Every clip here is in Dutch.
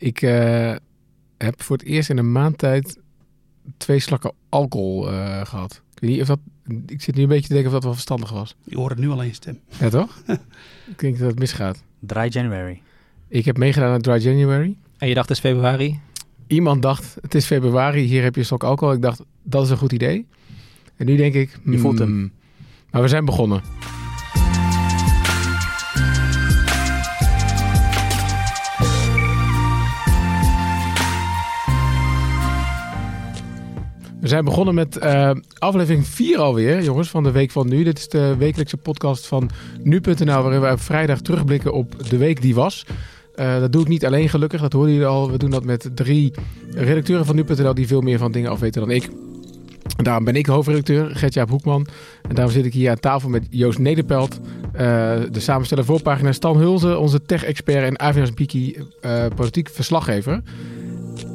Ik eh, heb voor het eerst in een maand tijd twee slakken alcohol eh, gehad. Ik, weet niet of dat, ik zit nu een beetje te denken of dat wel verstandig was. Je hoort het nu al in je stem. Ja, toch? ik denk dat het misgaat. Dry January. Ik heb meegedaan aan Dry January. En je dacht het is februari? Iemand dacht, het is februari, hier heb je een slok alcohol. Ik dacht, dat is een goed idee. En nu denk ik... Je voelt hem. hmm, Maar we zijn begonnen. Zijn begonnen met eh, aflevering 4 alweer, jongens, van de Week van Nu. Dit is de wekelijkse podcast van Nu.nl, waarin we op vrijdag terugblikken op de week die was. Eh, dat doe ik niet alleen gelukkig, dat hoorden jullie al. We doen dat met drie redacteuren van Nu.nl die veel meer van dingen afweten dan ik. Daarom ben ik hoofdredacteur, Gertjaap Hoekman. En daarom zit ik hier aan tafel met Joost Nederpelt, eh, de samensteller voorpagina. Stan Hulze, onze tech-expert. En Avias Biki, politiek verslaggever.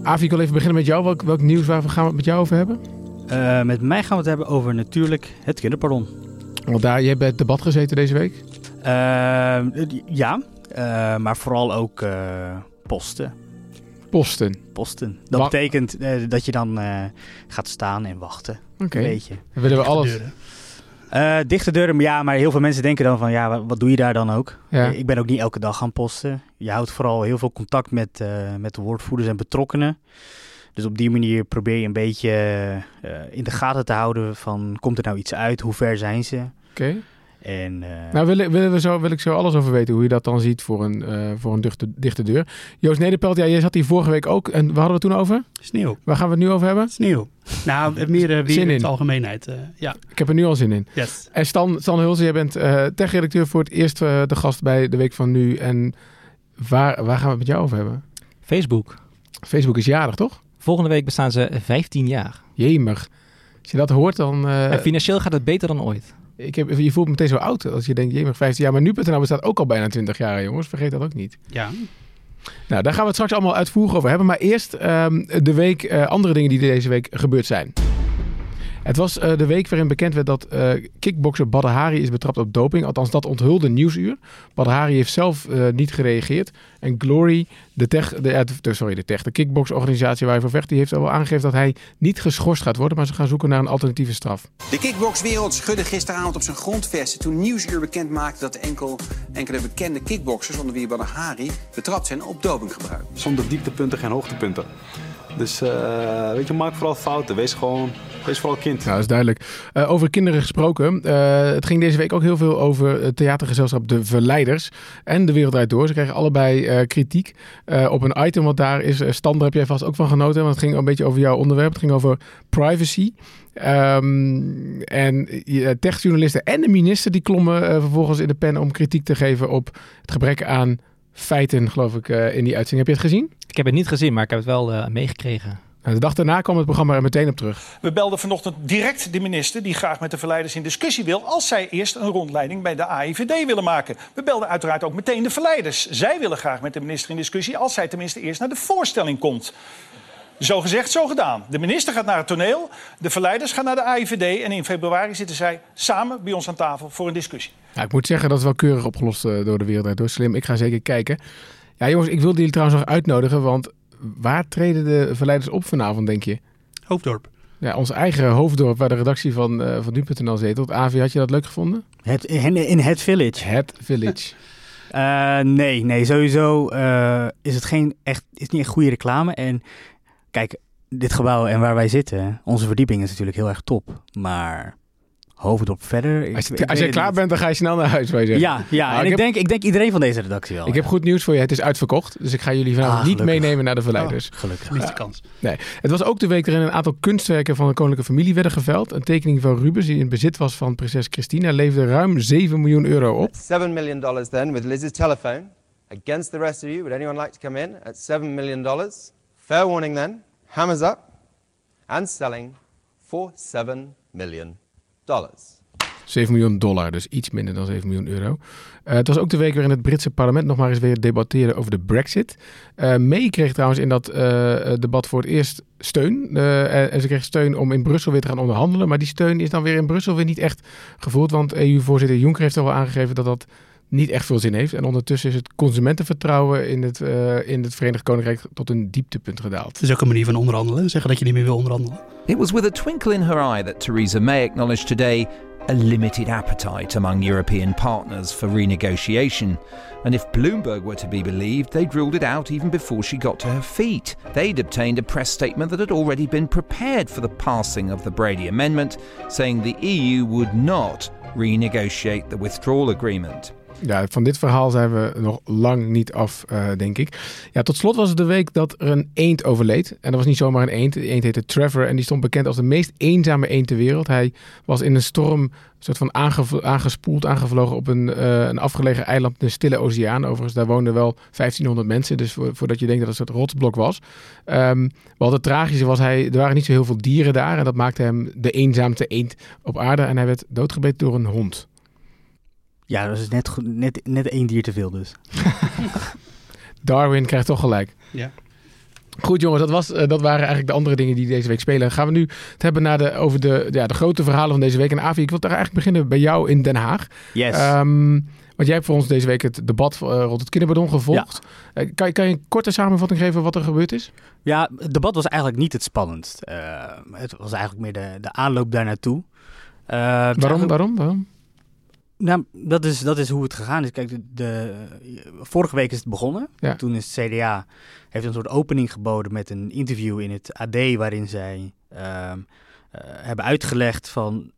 Avi, ik wil even beginnen met jou. Welk, welk nieuws waar we gaan we het met jou over hebben? Eh, met mij gaan we het hebben over natuurlijk het kinderpardon. Want daar, jij hebt bij het debat gezeten deze week. Eh, ja, eh, maar vooral ook eh, posten. Posten. Posten. Dat Wa- betekent eh, dat je dan eh, gaat staan en wachten. Oké. Een beetje. Dan willen we alles. Deuren. Eh, dichte deuren, ja, maar heel veel mensen denken dan van ja, wat, wat doe je daar dan ook? Ja. Ik ben ook niet elke dag gaan posten. Je houdt vooral heel veel contact met, eh, met de woordvoerders en betrokkenen. Dus op die manier probeer je een beetje eh, in de gaten te houden van komt er nou iets uit? Hoe ver zijn ze? Oké. En eh, Nou, willen, willen we zo, wil ik zo alles over weten hoe je dat dan ziet voor een, eh, voor een dichte, dichte deur. Joost Nederpelt, ja, jij zat hier vorige week ook. En waar hadden we het toen over? Sneeuw. Waar gaan we het nu over hebben? Sneeuw. Nou, meer eh, weer Zin in in. het algemeenheid. eh, ja, Ik heb er nu al zin in. yes. En Stan, Stan Hulze, jij bent eh tech-redacteur voor het eerst eh, de gast bij de Week van Nu. En waar, waar gaan we het met jou over hebben? Facebook. Facebook is jarig, toch? Volgende week bestaan ze 15 jaar. Jemig. Als je dat hoort, dan... eh, en financieel gaat het beter dan ooit. Ik heb, je voelt me meteen zo oud als je denkt, jemig, 15 jaar. Maar nu.nl bestaat ook al bijna 20 jaar, jongens. Vergeet dat ook niet. Ja. Nou, daar gaan we het straks allemaal uitvoerig over hebben. Maar eerst ehm, de week, eh, andere dingen die deze week gebeurd zijn. Het was eh, de week waarin bekend werd dat eh kickbokser Badr Hari is betrapt op doping. Althans, dat onthulde Nieuwsuur. Badr Hari heeft zelf eh, niet gereageerd. En Glory, de, tech, de, de- sorry, de, tech, de kickboxorganisatie waar hij voor vecht, die heeft al wel aangegeven dat hij niet geschorst gaat worden. Maar ze gaan zoeken naar een alternatieve straf. De kickboxwereld schudde gisteravond op zijn grondvesten toen Nieuwsuur bekend maakte dat enkel, enkele bekende kickboxers, onder wie Badr Hari, betrapt zijn op dopinggebruik. Zonder dieptepunten geen hoogtepunten. Dus eh, weet je, maak vooral fouten. Wees gewoon, wees vooral kind. Nou, dat is duidelijk. Eh, over kinderen gesproken. eh, het ging deze week ook heel veel over het theatergezelschap De Verleiders. En De Wereld Door. Ze kregen allebei kritiek op een item. Want daar is, Stan, daar heb jij vast ook van genoten. Want het ging een beetje over jouw onderwerp. Het ging over privacy. Ehm, en techjournalisten en de minister die klommen vervolgens in de pen om kritiek te geven op het gebrek aan feiten, geloof ik, in die uitzending. Heb je het gezien? Ik heb het niet gezien, maar ik heb het wel eh, meegekregen. Nou, de dag daarna kwam het programma er meteen op terug. We belden vanochtend direct de minister, die graag met de verleiders in discussie wil, als zij eerst een rondleiding bij de AIVD willen maken. We belden uiteraard ook meteen de verleiders. Zij willen graag met de minister in discussie, als zij tenminste eerst naar de voorstelling komt. Zo gezegd, zo gedaan. De minister gaat naar het toneel, de verleiders gaan naar de AIVD en in februari zitten zij samen bij ons aan tafel voor een discussie. Ja, ik moet zeggen, dat is wel keurig opgelost eh, door de wereld. Door slim. Ik ga zeker kijken. Ja, jongens, ik wilde jullie trouwens nog uitnodigen, want waar treden de verleiders op vanavond, denk je? Hoofddorp. Ja, ons eigen hoofddorp, waar de redactie van, eh van Nu.nl zetelt. Avi, had je dat leuk gevonden? het, in, in het village. Het Village. Eh, nee, nee, sowieso eh, is het geen echt, is niet echt goede reclame. En kijk, dit gebouw en waar wij zitten, onze verdieping is natuurlijk heel erg top. Maar hoofdop verder. ik- Als, je, als klaar niet. bent, dan ga je snel naar huis, wij zeggen. Ja, ja Nou, en ik ik, heb- denk, ik denk iedereen van deze redactie wel. Ik heb goed nieuws voor je. Het is uitverkocht. Dus ik ga jullie vanavond Ah, niet meenemen naar de verleiders. Gelukkig. Gemiste kans. Het was ook de week waarin een aantal kunstwerken van de koninklijke familie werden geveld. Een tekening van Rubens, die in bezit was van prinses Christina, leverde ruim 7 miljoen euro op. Seven million dollars then with Liz's telephone. Against the rest of you, would anyone like to come in at seven million dollars? Fair warning then. Hammers up. And selling for seven million dollars. 7 miljoen dollar, dus iets minder dan 7 miljoen euro. Eh, het was ook de week waarin het Britse parlement nog maar eens weer debatteerde over de brexit. Eh May kreeg trouwens in dat eh, debat voor het eerst steun. En- en ze kreeg steun om in Brussel weer te gaan onderhandelen. Maar die steun is dan weer in Brussel weer niet echt gevoeld. Want EU-voorzitter Juncker heeft al wel aangegeven dat dat niet echt veel zin heeft. En ondertussen is het consumentenvertrouwen in het, eh, in het Verenigd Koninkrijk tot een dieptepunt gedaald. Het is ook een manier van onderhandelen. Zeggen dat je niet meer wil onderhandelen. It was with a twinkle in her eye that Theresa May acknowledged today a limited appetite among European partners for renegotiation. And if Bloomberg were to be believed, they'd ruled it out even before she got to her feet. They'd obtained a press statement that had already been prepared for the passing of the Brady Amendment, saying the EU would not renegotiate the withdrawal agreement. Ja, van dit verhaal zijn we nog lang niet af, eh, denk ik. Ja, tot slot was het de week dat er een eend overleed. En dat was niet zomaar een eend. De eend heette Trevor en die stond bekend als de meest eenzame eend ter wereld. Hij was in een storm soort van aangespoeld, aangevlogen op een, eh, een afgelegen eiland in de Stille Oceaan. Overigens, daar woonden wel 1500 mensen. Dus vo- voordat je denkt dat het een soort rotsblok was. Ehm wat het tragische was, hij, er waren niet zo heel veel dieren daar. En dat maakte hem de eenzaamste eend op aarde. En hij werd doodgebeten door een hond. Ja, dat is net, net, net één dier te veel dus. Darwin krijgt toch gelijk. Ja. Goed jongens, dat, was, eh, dat waren eigenlijk de andere dingen die deze week spelen. Gaan we nu het hebben naar de, over de, ja, de grote verhalen van deze week. En Avi, ik wil toch eigenlijk beginnen bij jou in Den Haag. Yes. Ehm, want jij hebt voor ons deze week het debat eh, rond het kinderbadon gevolgd. Eh, kan, je- kan je een korte samenvatting geven wat er gebeurd is? Ja, het debat was eigenlijk niet het spannendst. Eh, het was eigenlijk meer de, de aanloop daar naartoe. Eh, Waarom, waarom, waarom? Nou, dat is, dat is hoe het gegaan is. Kijk, de, de- vorige week is het begonnen. Ja. Toen is het CDA heeft een soort opening geboden met een interview in het AD waarin zij ehm, eh, hebben uitgelegd van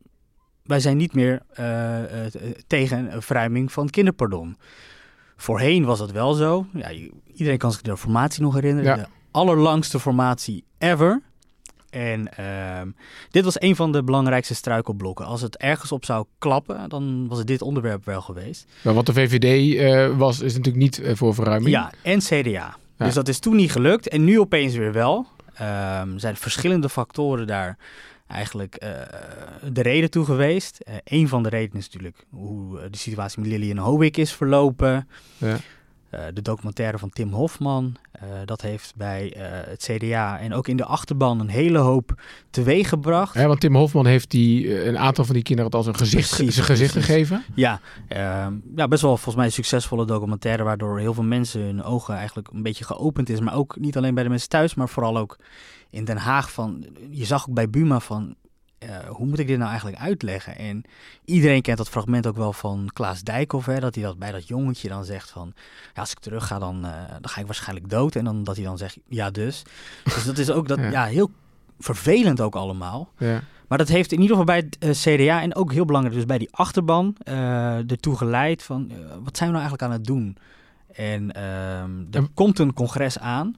wij zijn niet meer eh, tegen een verruiming van kinderpardon. Voorheen was dat wel zo. Ja, iedereen kan zich de formatie nog herinneren. Ja. De allerlangste formatie ever. En ehm, dit was een van de belangrijkste struikelblokken. Als het ergens op zou klappen, dan was het dit onderwerp wel geweest. Maar wat de VVD eh, was, is natuurlijk niet eh, voor verruiming. Ja, en CDA. Dus dat is toen niet gelukt en nu opeens weer wel. Ehm zijn verschillende factoren daar eigenlijk eh, de reden toe geweest. Een van de redenen is natuurlijk hoe de situatie met Lillian Howick is verlopen. Ja. Eh, de documentaire van Tim Hofman, eh, dat heeft bij eh, het CDA en ook in de achterban een hele hoop teweeggebracht. Hè, want Tim Hofman heeft die, een aantal van die kinderen het als een gezicht, Precies, zijn gezicht precies. gegeven. Ja, ehm, ja, best wel volgens mij een succesvolle documentaire, waardoor heel veel mensen hun ogen eigenlijk een beetje geopend is. Maar ook niet alleen bij de mensen thuis, maar vooral ook in Den Haag. Van, je zag ook bij Buma van, eh, hoe moet ik dit nou eigenlijk uitleggen? En iedereen kent dat fragment ook wel van Klaas Dijkhoff, hè, dat hij dat bij dat jongetje dan zegt van, ja, als ik terug ga, dan, eh, dan ga ik waarschijnlijk dood. En dan dat hij dan zegt, ja dus. Dus dat is ook dat, Ja. ja, heel vervelend ook allemaal. Ja. Maar dat heeft in ieder geval bij het eh, CDA en ook heel belangrijk, dus bij die achterban, ertoe geleid van wat zijn we nou eigenlijk aan het doen? En ehm, er En- komt een congres aan.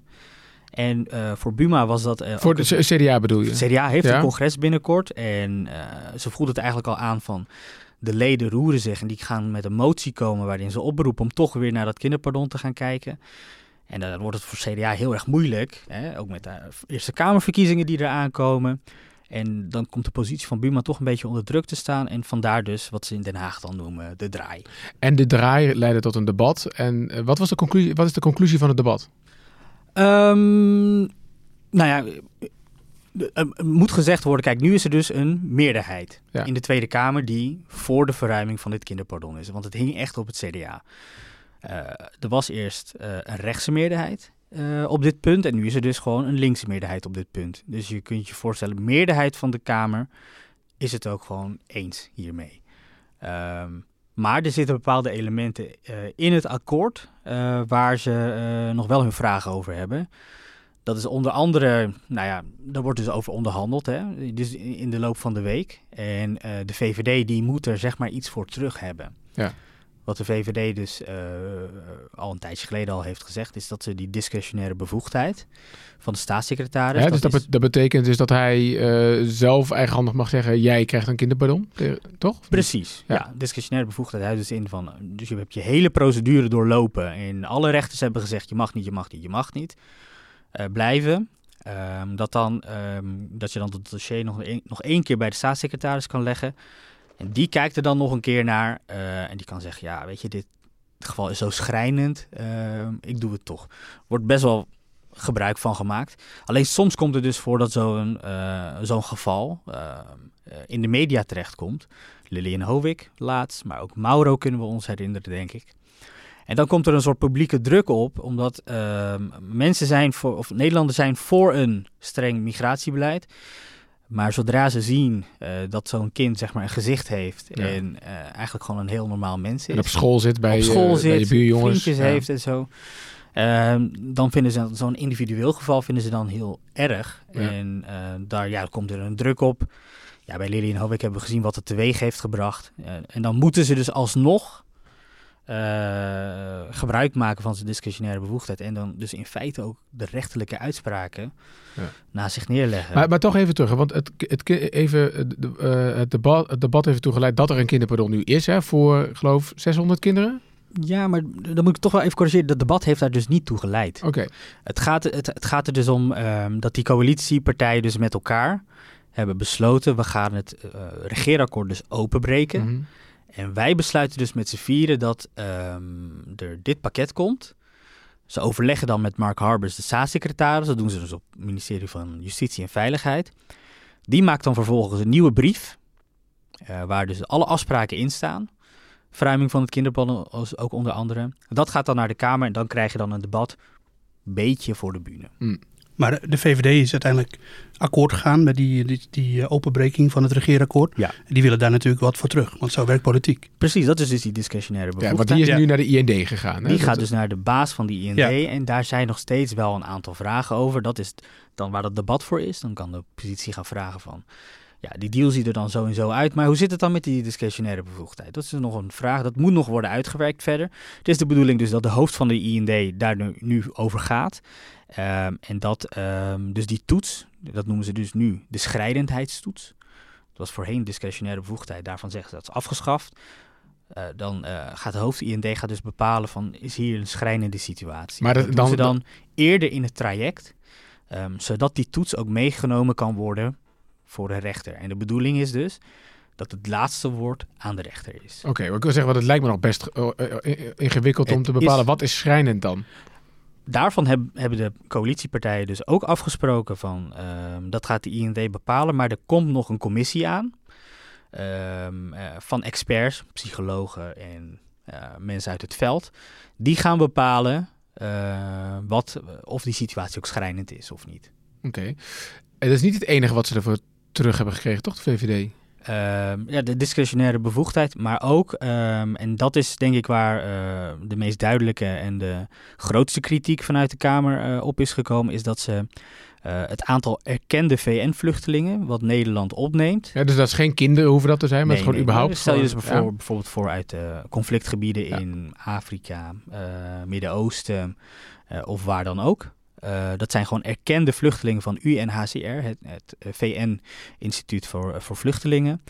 En eh, voor Buma was dat. eh, Voor de een- CDA bedoel je? CDA heeft Ja. een congres binnenkort. En eh, ze voelden het eigenlijk al aan van. De leden roeren zich en die gaan met een motie komen waarin ze oproepen om toch weer naar dat kinderpardon te gaan kijken. En dan wordt het voor CDA heel erg moeilijk. Hè? Ook met de Eerste Kamerverkiezingen die eraan komen. En dan komt de positie van Buma toch een beetje onder druk te staan. En vandaar dus wat ze in Den Haag dan noemen de draai. En de draai leidde tot een debat. En wat, was de conclusie, wat is de conclusie van het debat? Ehm, nou ja, de- eh, moet gezegd worden, kijk, nu is er dus een meerderheid Ja. in de Tweede Kamer die voor de verruiming van dit kinderpardon is. Want het hing echt op het CDA. Eh, er was eerst eh, een rechtse meerderheid eh, op dit punt en nu is er dus gewoon een linkse meerderheid op dit punt. Dus je kunt je voorstellen, de meerderheid van de Kamer is het ook gewoon eens hiermee. Ehm, maar er zitten bepaalde elementen eh, in het akkoord eh, waar ze eh, nog wel hun vragen over hebben. Dat is onder andere, nou ja, daar wordt dus over onderhandeld, hè, dus in de loop van de week. En de VVD die moet er zeg maar iets voor terug hebben. Ja. Wat de VVD dus eh, al een tijdje geleden al heeft gezegd, is dat ze die discretionaire bevoegdheid van de staatssecretaris. Hè, dus dat, is- dat betekent dus dat hij eh, zelf eigenhandig mag zeggen... jij krijgt een kinderpardon, eh, toch? Precies, Ja. ja. Discretionaire bevoegdheid houdt dus in van... Dus je hebt je hele procedure doorlopen en alle rechters hebben gezegd... je mag niet, je mag niet, je mag niet eh, blijven. Ehm, dat, dan, ehm, dat je dan het dossier nog, een, nog één keer bij de staatssecretaris kan leggen. En die kijkt er dan nog een keer naar eh, en die kan zeggen... ja, weet je, dit geval is zo schrijnend, ehm, ik doe het toch. Wordt best wel gebruik van gemaakt. Alleen soms komt het dus voor dat zo'n eh, geval eh, eh, in de media terechtkomt. Lilian Hovik laatst, maar ook Mauro kunnen we ons herinneren, denk ik. En dan komt er een soort publieke druk op, omdat mensen zijn voor, of Nederlanders zijn voor een streng migratiebeleid. Maar zodra ze zien eh, dat zo'n kind zeg maar een gezicht heeft Ja. en eh, eigenlijk gewoon een heel normaal mens is. En op school zit bij, op school bij zit, je buurjongens. vriendjes Ja. heeft en zo. Ehm, dan vinden ze zo'n individueel geval vinden ze dan heel erg. Ja. En eh, daar ja, komt er een druk op. Ja, bij Lily en Hovik hebben we gezien wat het teweeg heeft gebracht. En dan moeten ze dus alsnog eh, gebruik maken van zijn discretionaire bevoegdheid. En dan dus in feite ook de rechterlijke uitspraken Ja. naast zich neerleggen. Maar, maar toch even terug, want het, het, even, eh, de- eh, het, debat, het debat heeft toegeleid dat er een kinderpardon nu is hè, voor, ik geloof 600 kinderen. Ja, maar dan moet ik toch wel even corrigeren. Dat debat heeft daar dus niet toe geleid. Oké, Het gaat, het, het gaat er dus om ehm, dat die coalitiepartijen dus met elkaar hebben besloten... we gaan het eh, regeerakkoord dus openbreken. Mhm. En wij besluiten dus met z'n vieren dat ehm, er dit pakket komt. Ze overleggen dan met Mark Harbers, de staatssecretaris. Dat doen ze dus op het ministerie van Justitie en Veiligheid. Die maakt dan vervolgens een nieuwe brief... eh, waar dus alle afspraken in staan... Verruiming van het kinderplan ook onder andere. Dat gaat dan naar de Kamer en dan krijg je dan een debat beetje voor de bühne. Maar de- VVD is uiteindelijk akkoord gegaan met die, die, die eh, openbreking van het regeerakkoord. Ja. En die willen daar natuurlijk wat voor terug, want zo werkt politiek. Precies, dat is dus die discretionaire ja, bevoegdheid. want die is Ja. nu naar de IND gegaan. Hè? Die Dat- gaat dus naar de baas van die IND Ja. en daar zijn nog steeds wel een aantal vragen over. Dat is dan waar het debat voor is. Dan kan de oppositie gaan vragen van, ja, die deal ziet er dan zo en zo uit. Maar hoe zit het dan met die discretionaire bevoegdheid? Dat is nog een vraag, dat moet nog worden uitgewerkt verder. Het is de bedoeling dus dat de hoofd van de IND daar nu, nu over gaat. Ehm, en dat ehm, dus die toets, dat noemen ze dus nu de schrijdendheidstoets. Dat was voorheen discretionaire bevoegdheid, daarvan zeggen ze dat is afgeschaft. Eh, dan eh, gaat de hoofd IND gaat dus bepalen van is hier een schrijnende situatie. Maar dat- dat dan- doen ze dan eerder in het traject, ehm, zodat die toets ook meegenomen kan worden voor de rechter. En de bedoeling is dus dat het laatste woord aan de rechter is. Oké, maar ik wil zeggen, want het lijkt me nog best eh, ingewikkeld om te bepalen is- wat is schrijnend dan. Daarvan heb- hebben de coalitiepartijen dus ook afgesproken van ehm, dat gaat de IND bepalen, maar er komt nog een commissie aan ehm, eh, van experts, psychologen en eh, mensen uit het veld. Die gaan bepalen eh, wat, of die situatie ook schrijnend is of niet. Oké. En dat is niet het enige wat ze ervoor terug hebben gekregen, toch, de VVD? Ehm, ja, de discretionaire bevoegdheid, maar ook, ehm, en dat is denk ik waar eh, de meest duidelijke en de grootste kritiek vanuit de Kamer eh, op is gekomen, is dat ze eh, het aantal erkende VN-vluchtelingen wat Nederland opneemt. Ja, dus dat is geen kinderen hoeven dat te zijn, maar het is Nee, gewoon nee, überhaupt. Stel je dus bijvoorbeeld, bijvoorbeeld voor uit conflictgebieden Ja. in Afrika, Midden-Oosten of waar dan ook. Eh, dat zijn gewoon erkende vluchtelingen van UNHCR, het, het eh, VN-instituut voor, eh, voor vluchtelingen.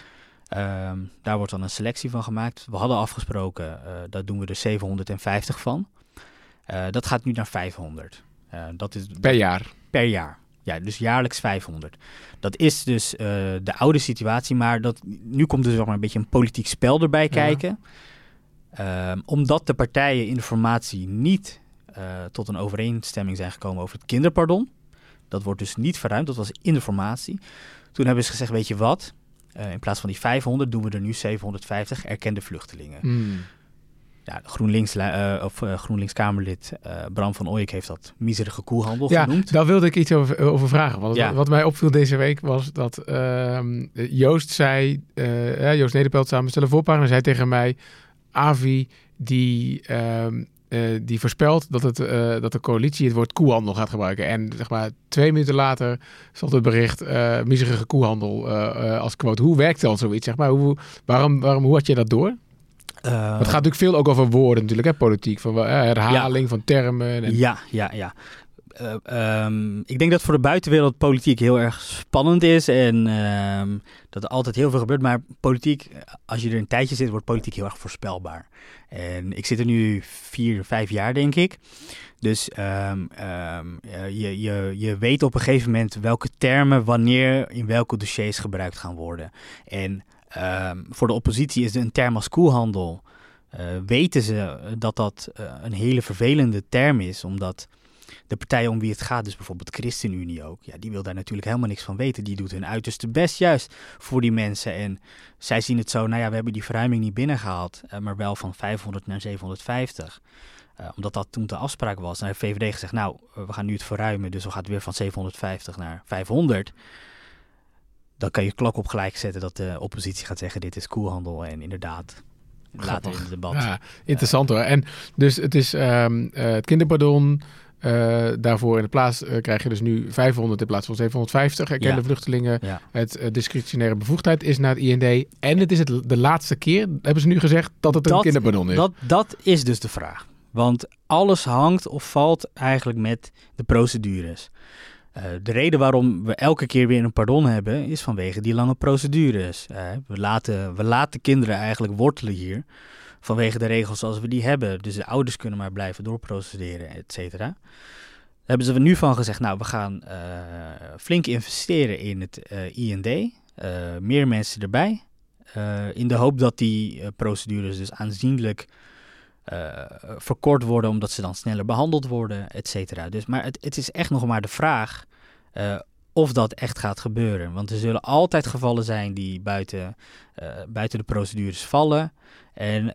Ehm, daar wordt dan een selectie van gemaakt. We hadden afgesproken, eh daar doen we er 750 van. Dat gaat nu naar 500. Eh, dat is Per jaar. per jaar. Ja, dus jaarlijks 500. Dat is dus de oude situatie, maar dat, nu komt er zeg maar een beetje een politiek spel erbij kijken. Ehm, omdat de partijen in de formatie niet eh, tot een overeenstemming zijn gekomen over het kinderpardon. Dat wordt dus niet verruimd, dat was in de formatie. Toen hebben ze gezegd, weet je wat, Eh, in plaats van die 500 doen we er nu 750 erkende vluchtelingen. Hmm. Ja, GroenLinks, eh, of, eh, GroenLinks-Kamerlid eh, Bram van Ooyek heeft dat miserige koelhandel Ja, genoemd. daar wilde ik iets over, over vragen. Want Ja. wat mij opviel deze week was dat ehm, Joost zei, Joost Nederpelt samen stellen voorpagina, zei tegen mij, Avi, die, ehm, eh, die voorspelt dat, het, eh, dat de coalitie het woord koehandel gaat gebruiken. En zeg maar twee minuten later stond het bericht, eh miserige koehandel eh, eh, als quote. Hoe werkt dan zoiets? Zeg maar? hoe, waarom, waarom, hoe had je dat door? Het gaat natuurlijk veel ook over woorden natuurlijk, hè, politiek. Van, herhaling van termen. En, Ja, ja, ja. Eh, ehm, ik denk dat voor de buitenwereld politiek heel erg spannend is en ehm, dat er altijd heel veel gebeurt. Maar politiek, als je er een tijdje zit, wordt politiek heel erg voorspelbaar. En ik zit er nu vier, vijf jaar, denk ik. Dus ehm, eh, je, je, je weet op een gegeven moment welke termen wanneer in welke dossiers gebruikt gaan worden. En voor de oppositie is een term als koelhandel. eh, weten ze dat dat een hele vervelende term is, omdat de partij om wie het gaat, dus bijvoorbeeld ChristenUnie ook, ja, die wil daar natuurlijk helemaal niks van weten. Die doet hun uiterste best juist voor die mensen. En zij zien het zo, nou ja, we hebben die verruiming niet binnengehaald, uh, maar wel van 500 naar 750. Uh, omdat dat toen de afspraak was. En heeft VVD gezegd, nou, uh, we gaan nu het verruimen, dus we gaan weer van 750 naar 500. Dan kan je klok op gelijk zetten dat de oppositie gaat zeggen, dit is koelhandel. En inderdaad, later in het debat. Ja, interessant hoor. En dus het is um, het kinderpardon... Uh, daarvoor in de plaats uh, krijg je dus nu 500 in plaats van 750 erkende ja. vluchtelingen. Ja. Het uh, discretionaire bevoegdheid is naar het IND. En het is het de laatste keer, hebben ze nu gezegd, dat het een kinderpardon is. Dat, dat is dus de vraag. Want alles hangt of valt eigenlijk met de procedures. De reden waarom we elke keer weer een pardon hebben, is vanwege die lange procedures. We, laten, we laten kinderen eigenlijk wortelen hier vanwege de regels zoals we die hebben. Dus de ouders kunnen maar blijven doorprocederen, et cetera. Daar hebben ze er nu van gezegd, nou, we gaan uh, flink investeren in het IND. meer mensen erbij. in de hoop dat die procedures dus aanzienlijk verkort worden, omdat ze dan sneller behandeld worden, et cetera. Dus, maar het, het, is echt nog maar de vraag of dat echt gaat gebeuren. Want er zullen altijd gevallen zijn die buiten, uh, buiten de procedures vallen. En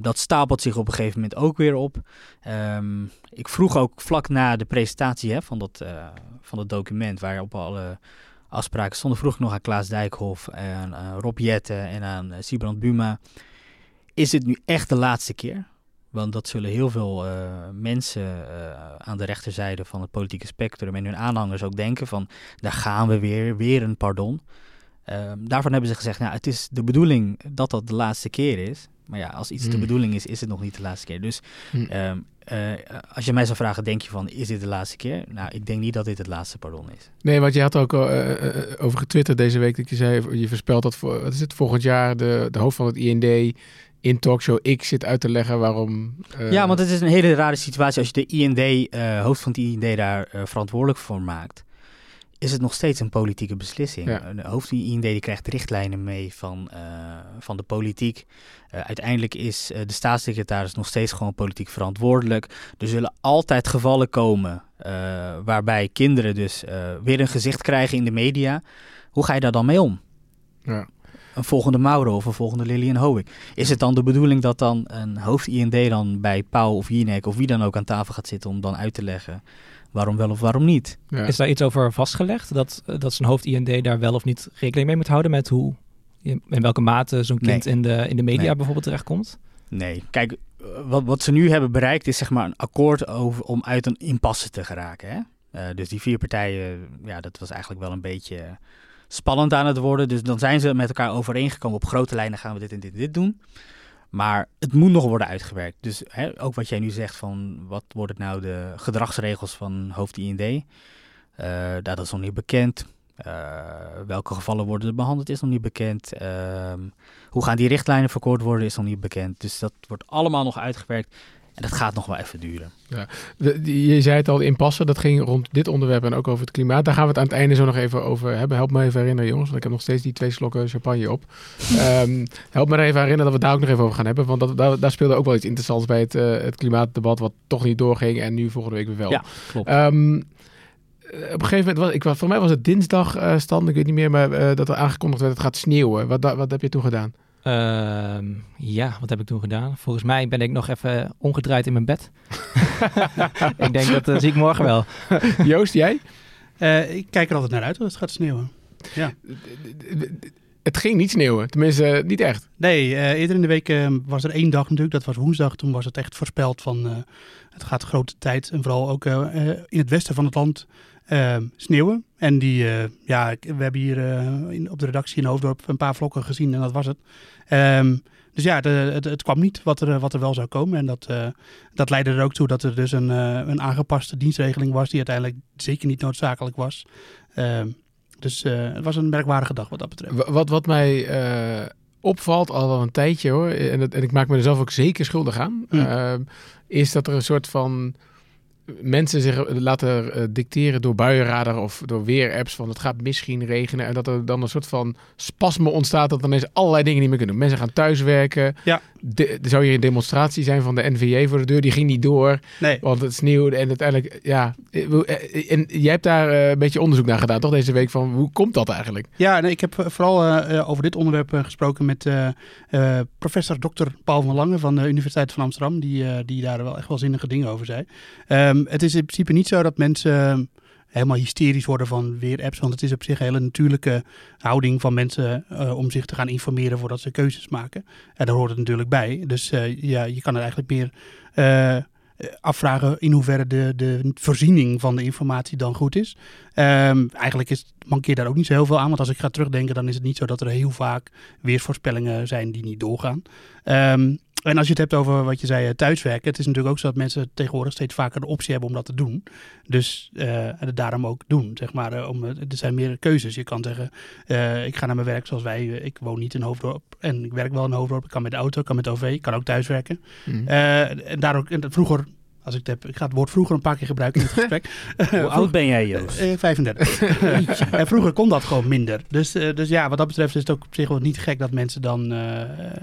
dat stapelt zich op een gegeven moment ook weer op. Um, ik vroeg ook vlak na de presentatie hè, van, dat, van dat document, waarop alle afspraken stonden, vroeg ik nog aan Klaas Dijkhoff en Rob Jette en aan Sibrand Buma. Is het nu echt de laatste keer? Want dat zullen heel veel uh, mensen uh, aan de rechterzijde van het politieke spectrum en hun aanhangers ook denken van, daar gaan we weer, weer een pardon. Uh, daarvan hebben ze gezegd, nou, het is de bedoeling dat dat de laatste keer is. Maar ja, als iets mm. de bedoeling is, is het nog niet de laatste keer. Dus mm. als je mij zou vragen, denk je van, is dit de laatste keer? Nou, ik denk niet dat dit het laatste pardon is. Nee, want je had ook over getwitterd deze week dat je zei, je voorspelt dat voor, wat is het, volgend jaar de, de hoofd van het IND in Talkshow X zit uit te leggen waarom... Uh... Ja, want het is een hele rare situatie als je de IND, uh, hoofd van het IND daar uh, verantwoordelijk voor maakt. Is het nog steeds een politieke beslissing. Ja. De hoofd van het IND die krijgt richtlijnen mee van, van de politiek. uiteindelijk is de staatssecretaris nog steeds gewoon politiek verantwoordelijk. Er zullen altijd gevallen komen waarbij kinderen dus weer een gezicht krijgen in de media. Hoe ga je daar dan mee om? Ja een volgende Mauro of een volgende Lilian Hoek. Is het dan de bedoeling dat dan een hoofd IND dan bij Pauw of Jinek of wie dan ook aan tafel gaat zitten om dan uit te leggen waarom wel of waarom niet? Ja. Is daar iets over vastgelegd dat, dat zijn hoofd IND daar wel of niet rekening mee moet houden met hoe, in welke mate zo'n kind nee. in, de, in de media nee. bijvoorbeeld terechtkomt? Nee, kijk, wat, wat ze nu hebben bereikt is zeg maar een akkoord over, om uit een impasse te geraken. Hè? Uh, dus die vier partijen, ja, dat was eigenlijk wel een beetje spannend aan het worden. Dus dan zijn ze met elkaar overeengekomen. Op grote lijnen gaan we dit en dit en dit doen. Maar het moet nog worden uitgewerkt. Dus hè, ook wat jij nu zegt van wat worden nou de gedragsregels van hoofd IND. Uh, dat is nog niet bekend. Uh, welke gevallen worden er behandeld is nog niet bekend. Uh, hoe gaan die richtlijnen verkort worden is nog niet bekend. Dus dat wordt allemaal nog uitgewerkt. En dat gaat nog wel even duren. Ja. Je zei het al, in passen, dat ging rond dit onderwerp en ook over het klimaat. Daar gaan we het aan het einde zo nog even over hebben. Help me even herinneren, jongens, want ik heb nog steeds die twee slokken champagne op. um, help me er even herinneren dat we daar ook nog even over gaan hebben. Want dat, daar, daar speelde ook wel iets interessants bij het, uh, het klimaatdebat, wat toch niet doorging en nu volgende week weer wel. Ja, klopt. Um, op een gegeven moment, was, ik, voor mij was het dinsdag uh, ik weet niet meer, maar uh, dat er aangekondigd werd, het gaat sneeuwen. Wat, wat heb je toen gedaan? Uh, ja, wat heb ik toen gedaan? Volgens mij ben ik nog even omgedraaid in mijn bed. ik denk dat uh, zie ik morgen wel. Joost, jij? Uh, ik kijk er altijd naar uit dat het gaat sneeuwen. Ja. Het ging niet sneeuwen, tenminste niet echt. Nee, eerder in de week was er één dag natuurlijk, dat was woensdag. Toen was het echt voorspeld van het gaat grote tijd en vooral ook in het westen van het land sneeuwen. En die, ja, we hebben hier in, op de redactie in Hoofddorp een paar vlokken gezien en dat was het. Um, dus ja, de, het, het, kwam niet wat er, wat er wel zou komen. En dat, dat leidde er ook toe dat er dus een, een aangepaste dienstregeling was, die uiteindelijk zeker niet noodzakelijk was. Uh, dus het was een merkwaardige dag wat dat betreft. Wat, wat mij opvalt al wel een tijdje hoor, en, het, en, ik maak me er zelf ook zeker schuldig aan, mm. is dat er een soort van mensen zich laten eh, dicteren door buienradar of door weerapps van het gaat misschien regenen en dat er dan een soort van spasme ontstaat dat dan ineens allerlei dingen niet meer kunnen. Mensen gaan thuiswerken. Ja. De, er zou hier een demonstratie zijn van de NVJ voor de deur, die ging niet door, Nee. want het sneeuwde en uiteindelijk, ja. eh, En jij hebt daar eh, een beetje onderzoek naar gedaan, toch deze week, van hoe komt dat eigenlijk? Ja, nee, ik heb eh, vooral eh, eh, over dit onderwerp eh, gesproken met eh, eh, professor Dr. Paul van Lange van de Universiteit van Amsterdam, die, eh, die daar wel echt wel zinnige dingen over zei. Ehm, het is in principe niet zo dat mensen eh, helemaal hysterisch worden van weerapps, want het is op zich een hele natuurlijke houding van mensen eh, om zich te gaan informeren voordat ze keuzes maken. En daar hoort het natuurlijk bij. Dus eh, ja, je kan er eigenlijk meer eh, afvragen in hoeverre de, de voorziening van de informatie dan goed is. Ehm, eigenlijk is, mankeert daar ook niet zo heel veel aan. Want als ik ga terugdenken, dan is het niet zo dat er heel vaak weersvoorspellingen zijn die niet doorgaan. Ehm, en als je het hebt over wat je zei, eh, thuiswerken. Het is natuurlijk ook zo dat mensen tegenwoordig steeds vaker de optie hebben om dat te doen. Dus eh, het daarom ook doen. Zeg maar, eh, om, er zijn meer keuzes. Je kan zeggen, ik ga naar mijn werk zoals wij. Ik woon niet in Hoofddorp en ik werk wel in Hoofddorp. Ik kan met de auto, ik kan met de OV, ik kan ook thuiswerken. Eh, en daar ook, en vroeger, als ik het heb, ik ga het woord vroeger een paar keer gebruiken in het gesprek. Hoe oud ben jij, Joost? Eh, 35. en vroeger kon dat gewoon minder. Dus, eh, dus ja, wat dat betreft is het ook op zich wel niet gek dat mensen dan eh,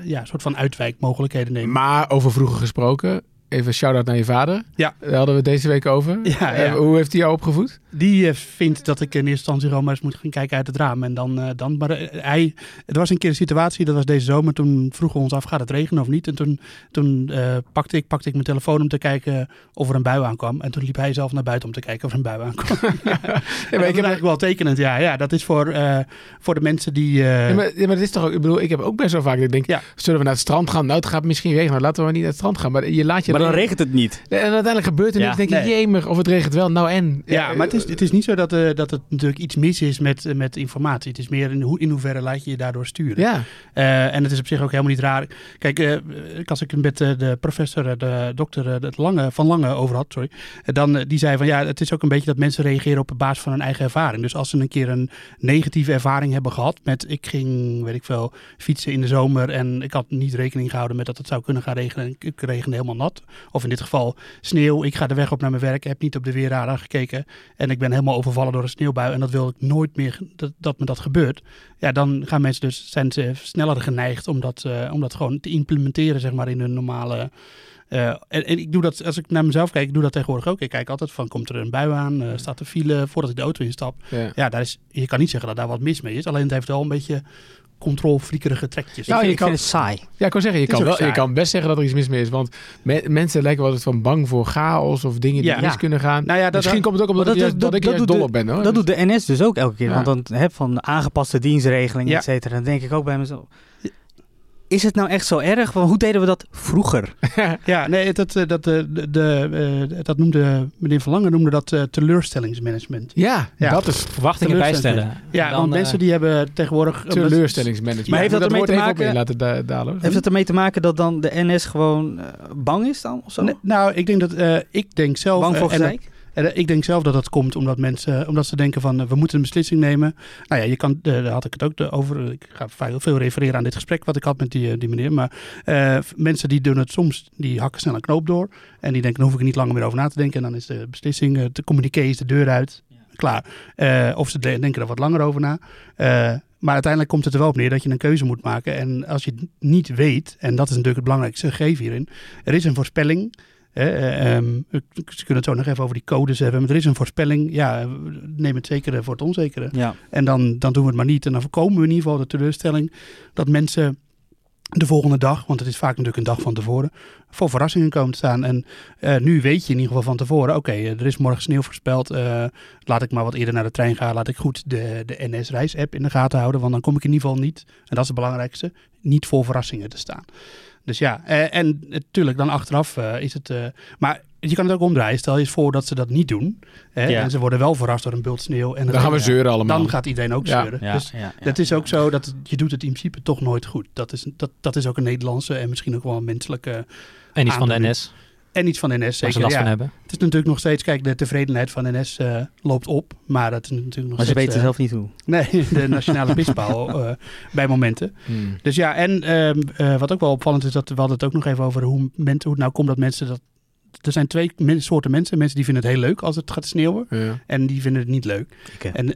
ja, een soort van uitwijkmogelijkheden nemen. Maar over vroeger gesproken, even shout-out naar je vader. Ja. Daar hadden we het deze week over. Ja, Eh, ja. hoe heeft hij jou opgevoed? Die eh, vindt dat ik in eerste instantie gewoon maar eens moet gaan kijken uit het raam. En dan, eh, dan maar eh, hij, het was een keer een situatie, dat was deze zomer. Toen vroegen we ons af, gaat het regenen of niet? En toen, toen eh, pakte, ik, pakte ik mijn telefoon om te kijken of er een bui aankwam. En toen liep hij zelf naar buiten om te kijken of er een bui aankwam. ja, maar ik heb eigenlijk wel tekenend. Ja, ja dat is voor, eh, voor de mensen die... eh, Ja, maar, ja, maar dat is toch ook, ik bedoel, ik heb ook best wel vaak dat ik denk, Ja. zullen we naar het strand gaan? Nou, het gaat misschien regenen, laten we maar niet naar het strand gaan. Maar je laat je Maar dan regent het niet. En uiteindelijk gebeurt er Ja. niks. denk je, Nee. jemig, of het regent wel, nou en? Ja, maar het is, het is niet zo dat, eh, dat het natuurlijk iets mis is met, eh, met informatie. Het is meer in, hoe, in hoeverre laat je je daardoor sturen. Ja, Eh, en het is op zich ook helemaal niet raar. Kijk, als ik het met de professor, de dokter het Lange, van Lange over had, sorry, dan die zei van ja, het is ook een beetje dat mensen reageren op basis van hun eigen ervaring. Dus als ze een keer een negatieve ervaring hebben gehad met ik ging, weet ik veel, fietsen in de zomer en ik had niet rekening gehouden met dat het zou kunnen gaan regenen en ik regende helemaal nat. Of in dit geval sneeuw, ik ga de weg op naar mijn werk, heb niet op de weerradar gekeken en ik ben helemaal overvallen door een sneeuwbui en dat wil ik nooit meer dat, dat me dat gebeurt. Ja, dan gaan mensen dus, zijn ze sneller geneigd om dat, eh, om dat gewoon te implementeren, zeg maar, in hun normale... eh, en, en ik doe dat, als ik naar mezelf kijk, ik doe dat tegenwoordig ook. Ik kijk altijd van, komt er een bui aan? eh, staat er file voordat ik de auto instap? ja. Ja, daar is, je kan niet zeggen dat daar wat mis mee is. Alleen het heeft wel een beetje controlfriekerige trekjes. Nou, ik, je ik kan- vind het saai. ja, ik kan zeggen, je kan, wel, je kan best zeggen dat er iets mis mee is. Want me- mensen lijken wel eens van bang voor chaos of dingen die Ja. mis kunnen gaan. Nou ja, dat, Misschien komt het ook omdat dat dat, ik dat doet dol op ben. Hoor. Dat doet de NS dus ook elke keer. Ja. Want dan heb van aangepaste dienstregelingen, Ja. et cetera. Dan denk ik ook bij mezelf. Is het nou echt zo erg? Want hoe deden we dat vroeger? Ja, nee, dat, eh, dat, eh, de, de, eh, dat noemde meneer Van Lange noemde dat eh, teleurstellingsmanagement. ja, Ja. dat is Verwachtingen bijstellen. Ja, Dan, want mensen die hebben tegenwoordig... teleurstellingsmanagement. Maar heeft dat ermee te maken- laten da- dalen. Heeft het ermee te maken dat dan de NS gewoon bang is dan? Of zo? Nee, nou, ik denk dat eh, ik denk zelf. bang voor gezeik? En eh, ik denk zelf dat dat komt omdat mensen, omdat ze denken van eh, we moeten een beslissing nemen. Nou ja, je kan, eh, daar had ik het ook over. Ik ga veel- veel refereren aan dit gesprek wat ik had met die, eh, die meneer. Maar eh, mensen die doen het soms, die hakken snel een knoop door. En die denken, dan hoef ik er niet langer meer over na te denken. En dan is de beslissing, eh, de communiqué is de deur uit. Klaar. Eh, of ze de- denken er wat langer over na. Eh, maar uiteindelijk komt het er wel op neer dat je een keuze moet maken. En als je het niet weet, en dat is natuurlijk het belangrijkste gegeven hierin. Er is een voorspelling. Eh, ehm, we kunnen het zo nog even over die codes hebben. Maar er is een voorspelling. Ja, neem het zekere voor het onzekere. Ja. En dan, dan doen we het maar niet. En dan voorkomen we in ieder geval de teleurstelling dat mensen de volgende dag, want het is vaak natuurlijk een dag van tevoren, voor verrassingen komen te staan. En eh, nu weet je in ieder geval van tevoren, oké, er is morgen sneeuw voorspeld. eh, laat ik maar wat eerder naar de trein gaan. Laat ik goed de, de NS-reis-app in de gaten houden, want dan kom ik in ieder geval niet, en dat is het belangrijkste, niet voor verrassingen te staan. Dus ja, eh, en natuurlijk dan achteraf eh, is het... eh, maar je kan het ook omdraaien. Stel je eens voor dat ze dat niet doen. Hè, Ja. En ze worden wel verrast door een bult sneeuw. En Dan gaan we ja, zeuren allemaal. Dan gaat iedereen ook Ja. zeuren. Ja, Dus ja, ja, het is ook zo dat het- je doet het in principe toch nooit goed. Dat is, dat, dat is ook een Nederlandse en misschien ook wel een menselijke... En iets van de. NS, En iets van NS waar ze zeker. last Ja. van hebben. Het is natuurlijk nog steeds... Kijk, de tevredenheid van NS eh, loopt op. Maar dat is natuurlijk nog Maar ze steeds... weten eh, zelf niet hoe. Nee, de nationale pispaal eh, bij momenten. Hmm. Dus ja, en ehm, eh, wat ook wel opvallend is, dat we hadden het ook nog even over hoe, mensen, hoe het nou komt dat mensen dat er zijn twee men- soorten mensen. Mensen die vinden het heel leuk als het gaat sneeuwen. Ja. En die vinden het niet leuk. En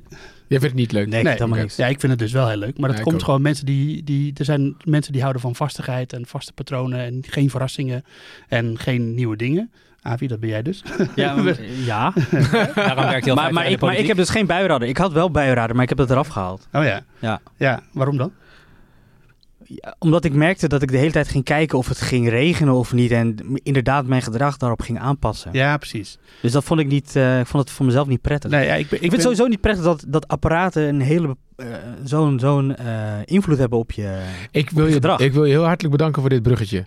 vindt het niet leuk? nee, ik vind helemaal niks. ja, ik vind het dus wel heel leuk. Maar dat Ja, komt ook. gewoon mensen die, die... Er zijn mensen die houden van vastigheid en vaste patronen. En geen verrassingen en geen nieuwe dingen. Avi, dat ben jij dus. Ja, maar- ja. Daarom werkt heel maar, maar, ik, maar ik heb dus geen buienradar. Ik had wel buienradar, maar ik heb dat eraf gehaald. Oh ja. Ja. Ja, waarom dan? Ja, omdat ik merkte dat ik de hele tijd ging kijken of het ging regenen of niet. En inderdaad mijn gedrag daarop ging aanpassen. Ja, precies. Dus dat vond ik niet, eh, ik vond het voor mezelf niet prettig. Nee, ja, ik, ben, ik vind ben, het sowieso niet prettig dat, dat apparaten een hele eh, zo'n zo'n eh, invloed hebben op je. Ik wil, je, gedrag. ik wil je heel hartelijk bedanken voor dit bruggetje.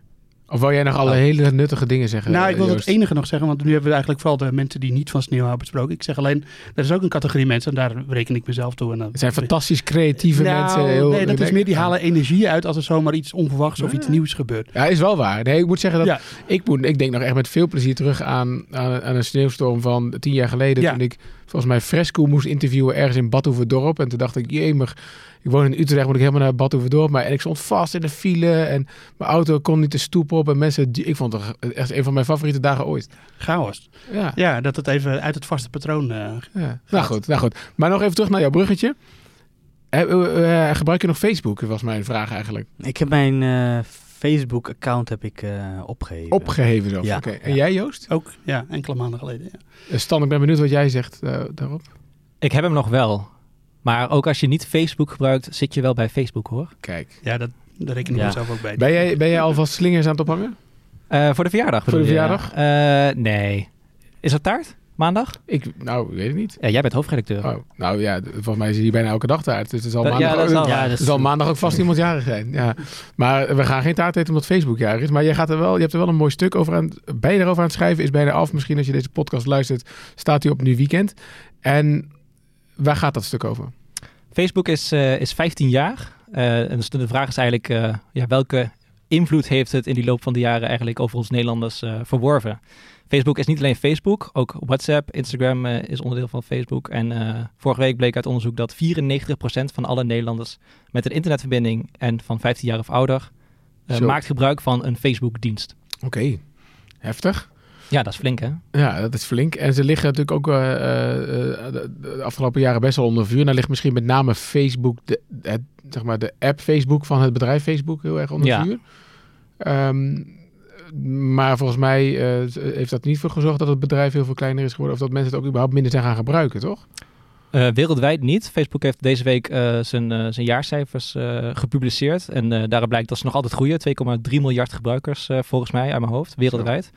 Of wil jij nog alle Oh. hele nuttige dingen zeggen? Nou, ik wil het enige nog zeggen, want nu hebben we eigenlijk vooral de mensen die niet van sneeuw hebben besproken. Ik zeg alleen, er is ook een categorie mensen, en daar reken ik mezelf toe. En dan, Het zijn fantastisch creatieve Nou, mensen. Heel, nee, dat is meer die halen energie uit als er zomaar iets onverwachts of iets nieuws gebeurt. Ja, is wel waar. Nee, ik moet zeggen dat Ja. ik, moet, ik denk nog echt met veel plezier terug aan, aan, aan een sneeuwstorm van tien jaar geleden. Ja. Toen ik volgens mij Fresco moest interviewen ergens in Badhoevedorp. En toen dacht ik, jemig, ik woon in Utrecht, moet ik helemaal naar Badhoevedorp. Maar en ik stond vast in de file en mijn auto kon niet de stoep op. En mensen, die- ik vond het echt een van mijn favoriete dagen ooit. Chaos. Ja, Ja, dat het even uit het vaste patroon... eh, ja. Nou goed, nou goed. Maar nog even terug naar jouw bruggetje. Eh, eh, eh, gebruik je nog Facebook? Was mijn vraag eigenlijk. Ik heb mijn eh, Facebook-account heb ik eh, opgegeven. Opgeheven zo. Ja, Oké. En ja. jij Joost? ook, ja, enkele maanden geleden. Ja. Eh, Stan, ik ben benieuwd wat jij zegt eh, daarop. Ik heb hem nog wel. Maar ook als je niet Facebook gebruikt, zit je wel bij Facebook hoor. Kijk. Ja, dat, daar reken ik Ja. mezelf ook bij. Ben jij, ben jij alvast slingers aan het ophangen? Eh, voor de verjaardag. Voor de verjaardag? Eh, nee. Is het taart? Maandag? Ik, nou, weet ik niet. Ja, jij bent hoofdredacteur. Oh, nou ja, volgens mij is hij bijna elke dag taart. Dus het zal Dat- maandag, ja, dat is wel ook- waar. Ja, het dat zal maandag ook vast iemand jarig zijn. Ja. Maar we gaan geen taart eten omdat Facebook jarig is. Maar jij gaat er wel, je hebt er wel een mooi stuk over aan. Ben je erover aan het schrijven? Is bijna af. Misschien als je deze podcast luistert, staat hij op nu weekend. En waar gaat dat stuk over? Facebook is, eh, is 15 jaar. Eh, en dus de vraag is eigenlijk, eh, ja, welke invloed heeft het in die loop van de jaren eigenlijk over ons Nederlanders eh, verworven? Facebook is niet alleen Facebook, ook WhatsApp, Instagram eh, is onderdeel van Facebook. En eh, vorige week bleek uit onderzoek dat 94% van alle Nederlanders met een internetverbinding en van 15 jaar of ouder eh, maakt gebruik van een Facebook-dienst. Oké, heftig. Ja, dat is flink hè? Ja, dat is flink. En ze liggen natuurlijk ook de, de afgelopen jaren best wel onder vuur. Nou ligt misschien met name Facebook, de, het, zeg maar de app Facebook van het bedrijf Facebook heel erg onder Ja. vuur. Ehm, maar volgens mij eh, heeft dat niet voor gezorgd dat het bedrijf heel veel kleiner is geworden. Of dat mensen het ook überhaupt minder zijn gaan gebruiken, toch? Eh, wereldwijd niet. Facebook heeft deze week eh, zijn, zijn jaarcijfers gepubliceerd. En daaruit blijkt dat ze nog altijd groeien. 2,3 miljard gebruikers volgens mij uit mijn hoofd, wereldwijd.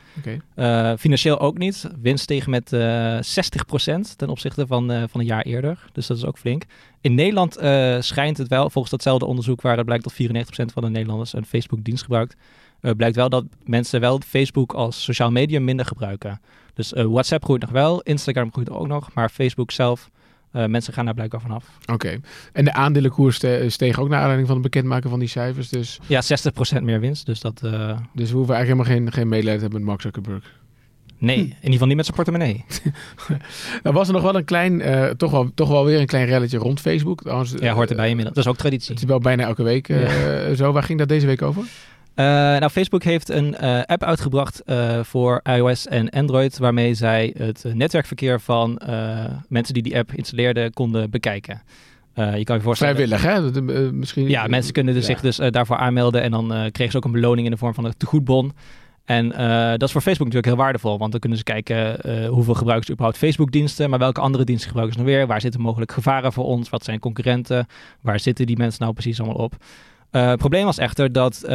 Financieel ook niet. Winst tegen met eh 60% ten opzichte van, van een jaar eerder. Dus dat is ook flink. In Nederland schijnt het wel, volgens datzelfde onderzoek waar dat blijkt dat 94% van de Nederlanders een Facebook-dienst gebruikt, eh, blijkt wel dat mensen wel Facebook als sociaal medium minder gebruiken. Dus eh, WhatsApp groeit nog wel, Instagram groeit ook nog, maar Facebook zelf, eh, mensen gaan daar blijkbaar vanaf. Oké. En de aandelenkoers ste- steeg ook naar aanleiding van het bekendmaken van die cijfers. Dus, Ja, 60% meer winst, dus dat... dus we hoeven eigenlijk helemaal geen, geen medelijden te hebben met Mark Zuckerberg. nee, in ieder geval niet met zijn portemonnee. Er was er nog wel een klein, toch, wel, toch wel weer een klein relletje rond Facebook. Trouwens, Ja, hoort erbij inmiddels. Dat is ook traditie. Het is wel bijna elke week zo. Waar ging dat deze week over? Eh, nou, Facebook heeft een eh, app uitgebracht eh, voor iOS en Android, waarmee zij het netwerkverkeer van mensen die die app installeerden konden bekijken. Je kan je voorstellen. Vrijwillig, hè? Misschien... Ja, mensen kunnen dus Ja. zich dus daarvoor aanmelden en dan kregen ze ook een beloning in de vorm van een tegoedbon. En dat is voor Facebook natuurlijk heel waardevol, want dan kunnen ze kijken hoeveel gebruiken ze überhaupt Facebook-diensten, maar welke andere diensten gebruiken ze nog weer? Waar zitten mogelijk gevaren voor ons? Wat zijn concurrenten? Waar zitten die mensen nou precies allemaal op? Eh, het probleem was echter dat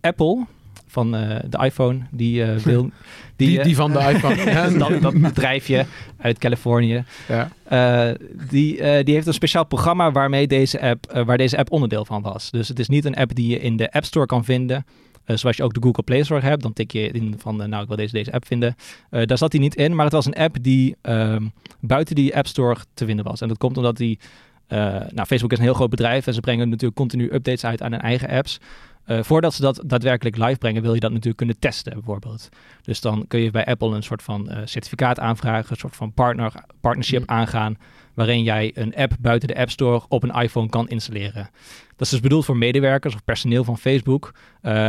Apple van de iPhone, die wil... Die, die van de iPhone. Dat, dat bedrijfje uit Californië. Ja. Eh, die, eh, die heeft een speciaal programma waarmee deze app, waar deze app onderdeel van was. Dus het is niet een app die je in de App Store kan vinden. zoals je ook de Google Play Store hebt. Dan tik je in van, nou, ik wil deze, deze app vinden. Daar zat hij niet in, maar het was een app die ehm, buiten die App Store te vinden was. En dat komt omdat die... eh, nou, Facebook is een heel groot bedrijf en ze brengen natuurlijk continu updates uit aan hun eigen apps. Eh, voordat ze dat daadwerkelijk live brengen, wil je dat natuurlijk kunnen testen, bijvoorbeeld. Dus dan kun je bij Apple een soort van eh, certificaat aanvragen, een soort van partner, partnership Mm. aangaan, waarin jij een app buiten de App Store op een iPhone kan installeren. Dat is dus bedoeld voor medewerkers of personeel van Facebook.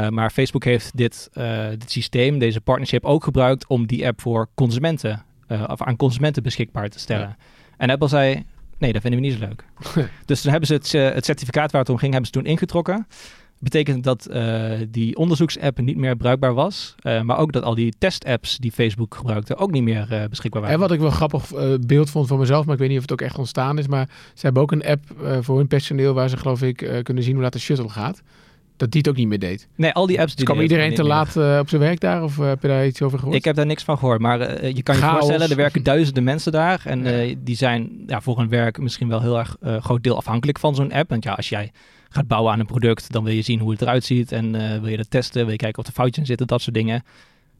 Maar Facebook heeft dit, dit systeem, deze partnership ook gebruikt om die app voor consumenten, of aan consumenten beschikbaar te stellen. En Apple zei, nee, dat vinden we niet zo leuk. dus toen hebben ze het, eh, het certificaat waar het om ging, hebben ze toen ingetrokken. Betekent dat eh, die onderzoeksapp niet meer bruikbaar was. eh, maar ook dat al die testapps die Facebook gebruikte ook niet meer beschikbaar waren. En wat ik wel grappig beeld vond van mezelf, maar ik weet niet of het ook echt ontstaan is. Maar ze hebben ook een app voor hun personeel waar ze geloof ik kunnen zien hoe laat de shuttle gaat. Dat die het ook niet meer deed. Nee, al die apps Dus die kwam iedereen te laat eh, op zijn werk daar? Of eh, heb je daar iets over gehoord? Ik heb daar niks van gehoord, maar eh, je kan je voorstellen, er werken duizenden mensen daar. En Ja. die zijn ja, voor hun werk misschien wel heel erg groot deel afhankelijk van zo'n app. Want ja, als jij gaat bouwen aan een product, dan wil je zien hoe het eruit ziet. En wil je dat testen, wil je kijken of er foutjes in zitten, dat soort dingen.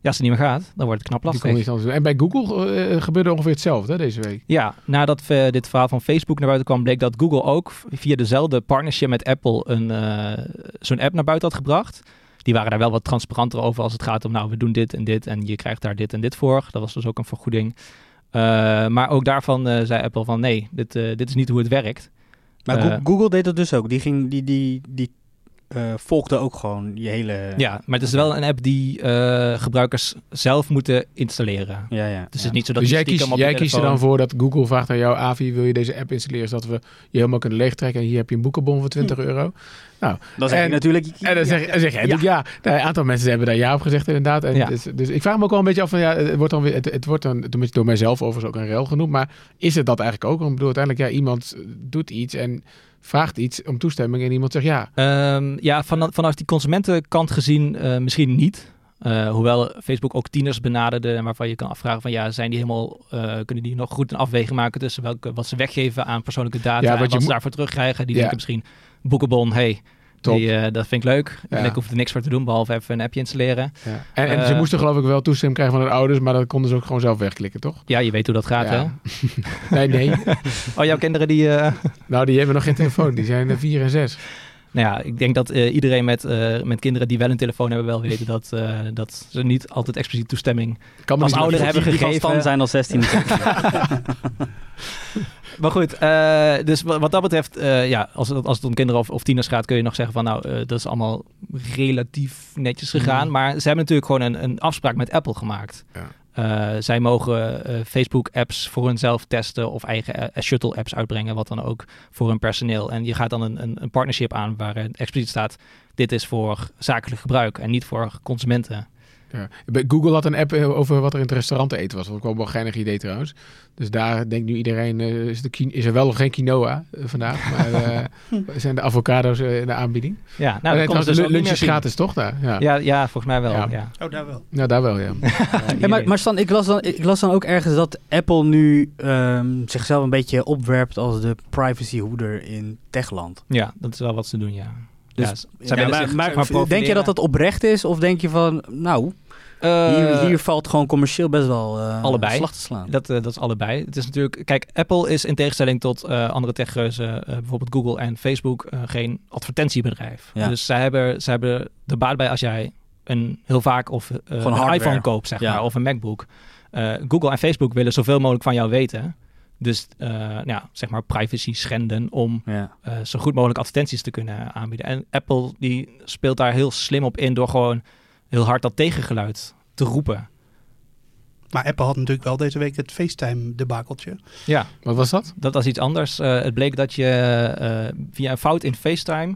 Ja, als het niet meer gaat, dan wordt het knap Die lastig. niet anders. En bij Google eh, gebeurde ongeveer hetzelfde hè, deze week. Ja, nadat we dit verhaal van Facebook naar buiten kwam, bleek dat Google ook via dezelfde partnership met Apple een, eh, zo'n app naar buiten had gebracht. Die waren daar wel wat transparanter over als het gaat om, nou, we doen dit en dit en je krijgt daar dit en dit voor. Dat was dus ook een vergoeding. Eh, maar ook daarvan eh, zei Apple van, nee, dit, eh, dit is niet hoe het werkt. Maar Go- Google deed dat dus ook. Die, ging, die, die, die eh, volgde ook gewoon je hele... Ja, maar het is wel een app die eh, gebruikers zelf moeten installeren. ja, ja. Dus ja. het is niet zo dat Dus je jij, kiest, op je jij kiest er dan voor dat Google vraagt aan jou, Avi, wil je deze app installeren zodat we je helemaal kunnen leegtrekken en hier heb je een boekenbon voor 20 euro. Dan zeg en- je natuurlijk... En dan zeg, dan zeg jij, ja. ja. Nou, een aantal mensen hebben daar ja op gezegd inderdaad. En Ja. dus, dus ik vraag me ook wel een beetje af van, ja, het wordt dan weer, het, het wordt dan door mijzelf overigens ook een rel genoemd, maar is het dat eigenlijk ook? Want ik bedoel, uiteindelijk, ja, iemand doet iets en vraagt iets om toestemming en iemand zegt ja. Ehm, ja, van, vanaf die consumentenkant gezien eh, misschien niet. Eh, hoewel Facebook ook tieners benaderde en waarvan je kan afvragen van ja, zijn die helemaal, eh, kunnen die nog goed een afweging maken tussen welke, wat ze weggeven aan persoonlijke data Ja, en wat wat ze daarvoor terugkrijgen. Die Ja. denken misschien, boekenbon, hey, Top. die, eh, dat vind ik leuk. Ja. En ik hoef er niks voor te doen, behalve even een appje installeren. ja. En, en ze Eh, moesten geloof ik wel toestemming krijgen van hun ouders, maar dat konden ze ook gewoon zelf wegklikken, toch? Ja, je weet hoe dat gaat, Ja. hè? Nee, nee. Oh, jouw kinderen die... eh, nou, die hebben nog geen telefoon. Die zijn er vier en zes. Nou ja, ik denk dat eh, iedereen met, eh, met kinderen die wel een telefoon hebben wel weten dat, eh, dat ze niet altijd expliciet toestemming Kan als ouder hebben die, die van gegeven. stand zijn al 16. Maar goed, eh, dus wat, wat dat betreft, eh, ja, als, het- als het om kinderen of, of tieners gaat, kun je nog zeggen van nou, dat is allemaal relatief netjes gegaan. Mm. Maar ze hebben natuurlijk gewoon een, een afspraak met Apple gemaakt. Ja. Eh, zij mogen eh, Facebook-apps voor hunzelf testen of eigen eh, shuttle-apps uitbrengen, wat dan ook voor hun personeel. En je gaat dan een, een, een partnership aan waar expliciet staat, dit is voor zakelijk gebruik en niet voor consumenten. Ja. Google had een app eh, over wat er in het restaurant te eten was. Dat was ook wel een geinig idee trouwens. Dus daar denkt nu iedereen, eh, is, de, ki- is er wel of geen quinoa eh, vandaag. Maar eh, zijn de avocado's in de aanbieding. Ja, Nou, nou, dat ze dus trouwens, ook niet lunch meer is zien. gratis toch daar? Ja, ja. Ja, ja, volgens mij wel. Ja. Ja. Oh, daar wel. daar wel ja. Ja, maar, maar Stan, ik las, dan, ik las dan ook ergens dat Apple nu ehm, zichzelf een beetje opwerpt als de privacyhoeder in techland. Ja, dat is wel wat ze doen, ja. Dus, ja, Ja, maar, maar maar, denk je dat dat oprecht is? Of denk je van, nou, Eh, hier, hier valt gewoon commercieel best wel eh allebei. slag te slaan. Dat, eh, dat is allebei. Het is natuurlijk, kijk, Apple is in tegenstelling tot andere techreuzen, bijvoorbeeld Google en Facebook, geen advertentiebedrijf. Ja. Dus zij hebben, zij hebben de baat bij als jij een heel vaak of een iPhone koopt, zeg maar, of een MacBook. Google en Facebook willen zoveel mogelijk van jou weten. Dus, eh, nou ja, zeg maar, privacy schenden om Ja. eh, zo goed mogelijk advertenties te kunnen aanbieden. En Apple die speelt daar heel slim op in door gewoon heel hard dat tegengeluid te roepen. Maar Apple had natuurlijk wel deze week het FaceTime-debakeltje. Ja, Wat was dat? dat was iets anders. Eh, het bleek dat je eh, via een fout in FaceTime.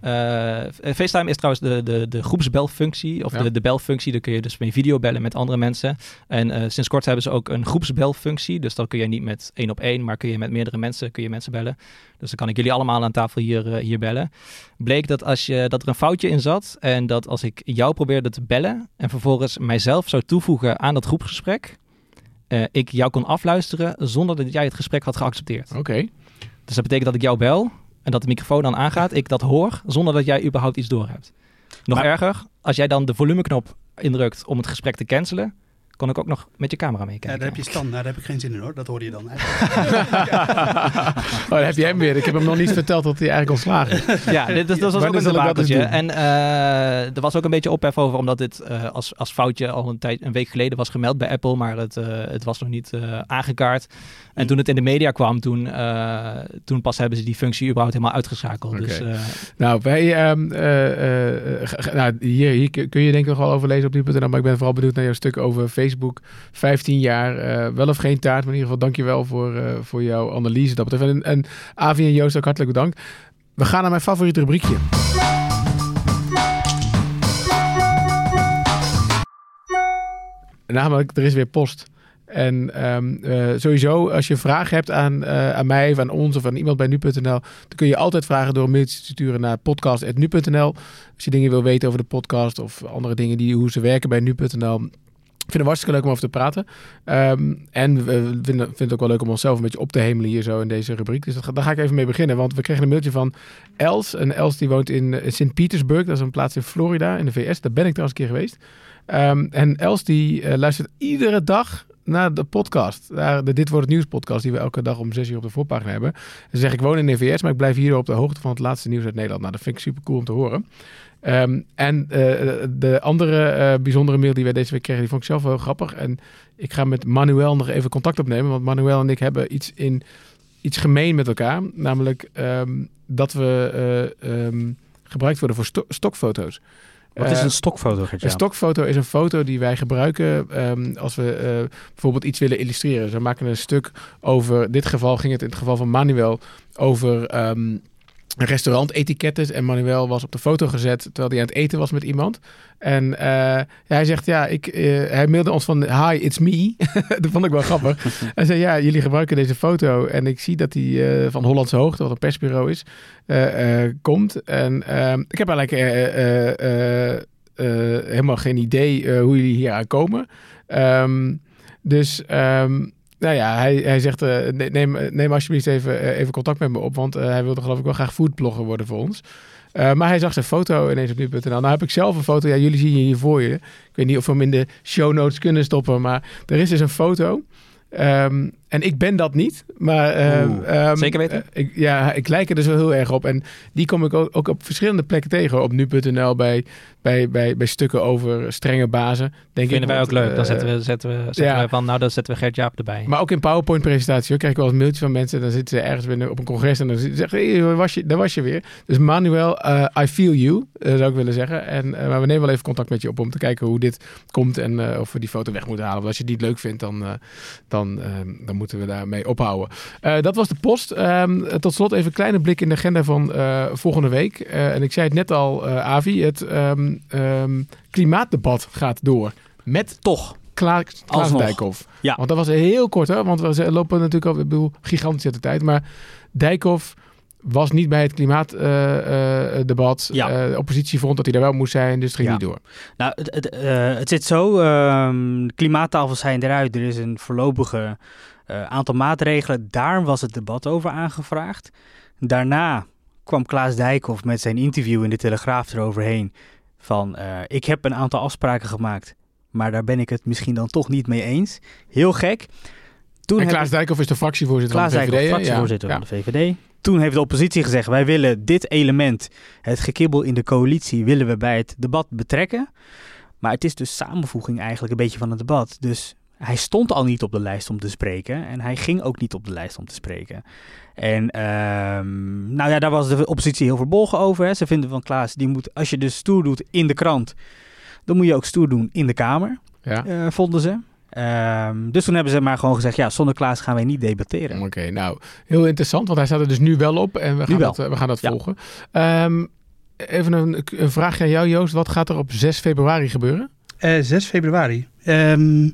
Eh, FaceTime is trouwens de, de, de groepsbelfunctie, of Ja. de, de belfunctie. Daar kun je dus mee video bellen met andere mensen. En eh, sinds kort hebben ze ook een groepsbelfunctie. Dus dan kun je niet met één op één, maar kun je met meerdere mensen, kun je mensen bellen. Dus dan kan ik jullie allemaal aan tafel hier, eh, hier bellen. Bleek dat, als je, dat er een foutje in zat en dat als ik jou probeerde te bellen en vervolgens mijzelf zou toevoegen aan dat groepsgesprek, ik jou kon afluisteren zonder dat jij het gesprek had geaccepteerd. Oké. Dus dat betekent dat ik jou bel en dat de microfoon dan aangaat, ik dat hoor zonder dat jij überhaupt iets doorhebt. Nog Maar- erger, als jij dan de volumeknop indrukt om het gesprek te cancelen, kon ik ook nog met je camera Ja, meekijken. daar heb je stand. Daar heb ik geen zin in hoor. Dat hoorde je dan. oh, heb jij hem weer. Ik heb hem nog niet verteld dat hij eigenlijk ontslagen is. Ja, dit, dat was ook een doen? En eh, er was ook een beetje ophef over, omdat dit eh, als, als foutje al een, tijd, een week geleden was gemeld bij Apple, maar het, eh, het was nog niet eh, aangekaart. En toen het in de media kwam, toen, eh, toen pas hebben ze die functie überhaupt helemaal uitgeschakeld. Dus, eh, Nou, wij, ehm, eh, nou hier, hier kun je denk ik nog wel over lezen op die.nl, maar ik ben vooral benieuwd naar jouw stuk over Facebook. 15 jaar, wel of geen taart, maar in ieder geval dankjewel voor, voor jouw analyse. Dat betreft. En, en Avi en Joost ook hartelijk bedankt. We gaan naar mijn favoriete rubriekje. Namelijk, er is weer post. En ehm, eh, sowieso, als je vragen hebt aan, eh, aan mij of aan ons of aan iemand bij nu.nl, dan kun je altijd vragen door een mailtje te sturen naar podcast.nu.nl. Als je dingen wil weten over de podcast of andere dingen, die, hoe ze werken bij nu.nl. Ik vind het hartstikke leuk om over te praten. Ehm, en we vinden, vinden het ook wel leuk om onszelf een beetje op te hemelen hier zo in deze rubriek. Dus dat, daar ga ik even mee beginnen. Want we kregen een mailtje van Els. En Els die woont in eh, St. Petersburg. Dat is een plaats in Florida in de VS. Daar ben ik trouwens een keer geweest. Ehm, en Els die luistert iedere dag naar de podcast. Dit Wordt Het Nieuws podcast die we elke dag om zes uur op de voorpagina hebben. Ze zegt ik woon in de VS, maar ik blijf hier op de hoogte van het laatste nieuws uit Nederland. Nou, dat vind ik super cool om te horen. Ehm, en eh, de andere eh, bijzondere mail die wij deze week kregen, die vond ik zelf wel heel grappig. En ik ga met Manuel nog even contact opnemen, want Manuel en ik hebben iets, in, iets gemeen met elkaar. Namelijk ehm, dat we eh, ehm, gebruikt worden voor sto- stokfoto's. Wat is Eh, een stokfoto, Gert-Jan? een stokfoto is een foto die wij gebruiken ehm, als we eh, bijvoorbeeld iets willen illustreren. Dus we maken een stuk over, in dit geval ging het in het geval van Manuel over ehm restaurantetiketten. En Manuel was op de foto gezet terwijl hij aan het eten was met iemand. En eh, hij zegt, ja, ik, eh, hij mailde ons van, hi, it's me. dat vond ik wel grappig. Hij zei, ja, jullie gebruiken deze foto en ik zie dat die eh, van Hollandse Hoogte, wat een persbureau is, komt. En ehm, ik heb eigenlijk helemaal geen idee hoe jullie hier aankomen. Ehm, dus ehm, nou ja, hij, hij zegt, eh, ne- neem, neem alsjeblieft even, eh, even contact met me op, want eh, hij wilde geloof ik wel graag foodblogger worden voor ons. Eh, maar hij zag zijn foto ineens op nu.nl. Nou heb ik zelf een foto. Ja, jullie zien hier voor je. Ik weet niet of we hem in de show notes kunnen stoppen. Maar er is dus een foto. Ehm, en ik ben dat niet. Maar ehm, ehm, zeker weten? eh, ik, ja, ik lijk er dus wel heel erg op. En die kom ik ook, ook op verschillende plekken tegen. Op nu.nl bij, bij, bij, bij stukken over strenge bazen. Denk vinden ik, wij ook leuk. Dan eh, zetten we, zetten we, zetten ja. wij van, nou dan zetten we Gert-Jaap erbij. maar ook in PowerPoint-presentaties krijg ik wel eens mailtjes van mensen. Dan zitten ze ergens binnen op een congres en dan zeggen ze: hey, daar was je, daar was je weer. Dus Manuel, eh, I feel you, eh, zou ik willen zeggen. En, eh, maar we nemen wel even contact met je op om te kijken hoe dit komt en eh, of we die foto weg moeten halen. Want als je niet leuk vindt, dan, eh, dan, eh, dan moeten we daarmee ophouden. Eh, dat was de post. Ehm, tot slot even een kleine blik in de agenda van eh, volgende week. Eh, en ik zei het net al, Avi, het ehm, ehm, klimaatdebat gaat door. Met Toch. Klaas, Klaas. Dijkhoff. Ja. Want dat was heel kort, hè? want we lopen natuurlijk al, ik bedoel, gigantisch uit de tijd. Maar Dijkhoff was niet bij het klimaatdebat. Ja. de oppositie vond dat hij daar wel moest zijn, dus het ging Ja. niet door. Nou, het, het, het zit zo. de klimaattafels zijn eruit. Er is een voorlopige eh, aantal maatregelen. Daar was het debat over aangevraagd. Daarna kwam Klaas Dijkhoff met zijn interview in de Telegraaf eroverheen. Van, eh, ik heb een aantal afspraken gemaakt. Maar daar ben ik het misschien dan toch niet mee eens. Heel gek. Toen en Klaas ik- Dijkhoff is de fractievoorzitter Klaas van de Dijkhoff, VVD. hè? fractievoorzitter Ja. van de VVD. Toen heeft de oppositie gezegd, wij willen dit element, het gekibbel in de coalitie, willen we bij het debat betrekken. Maar het is dus samenvoeging eigenlijk een beetje van het debat. Dus hij stond al niet op de lijst om te spreken en hij ging ook niet op de lijst om te spreken. En ehm, nou ja, daar was de oppositie heel verbolgen over. Hè. Ze vinden van Klaas, die moet, als je dus stoer doet in de krant, dan moet je ook stoer doen in de Kamer, Ja. eh, vonden ze. Ehm, dus toen hebben ze maar gewoon gezegd, ja, zonder Klaas gaan wij niet debatteren. Oké, nou, heel interessant, want hij staat er dus nu wel op en we gaan, dat, eh, we gaan dat Ja. volgen. Ehm, even een, een vraagje aan jou, Joost. Wat gaat er op 6 februari gebeuren? Eh 6 februari. Ehm, daar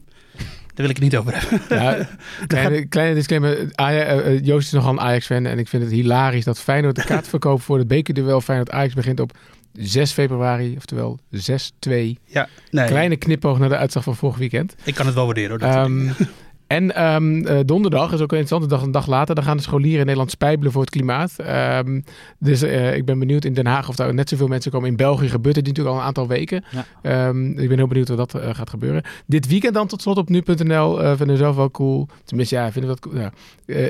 wil ik het niet over hebben. Ja, kleine, kleine disclaimer. Eh, eh, Joost is nogal een Ajax-fan en ik vind het hilarisch dat Feyenoord de kaartverkoop voor het bekerduel Feyenoord-Ajax begint op 6 februari, oftewel 6-2. Ja, nee, Kleine knipoog naar de uitslag van vorig weekend. ik kan het wel waarderen hoor. dat. En ehm, eh, donderdag is ook een interessante dag, een dag later. Dan gaan de scholieren in Nederland spijbelen voor het klimaat. Ehm, dus eh, ik ben benieuwd in Den Haag of daar net zoveel mensen komen. In België gebeurt het natuurlijk al een aantal weken. Ja. Ehm, ik ben heel benieuwd hoe dat eh, gaat gebeuren. Dit weekend dan tot slot op nu.nl vinden we zelf wel cool. Tenminste, ja, vinden we dat cool. Ja.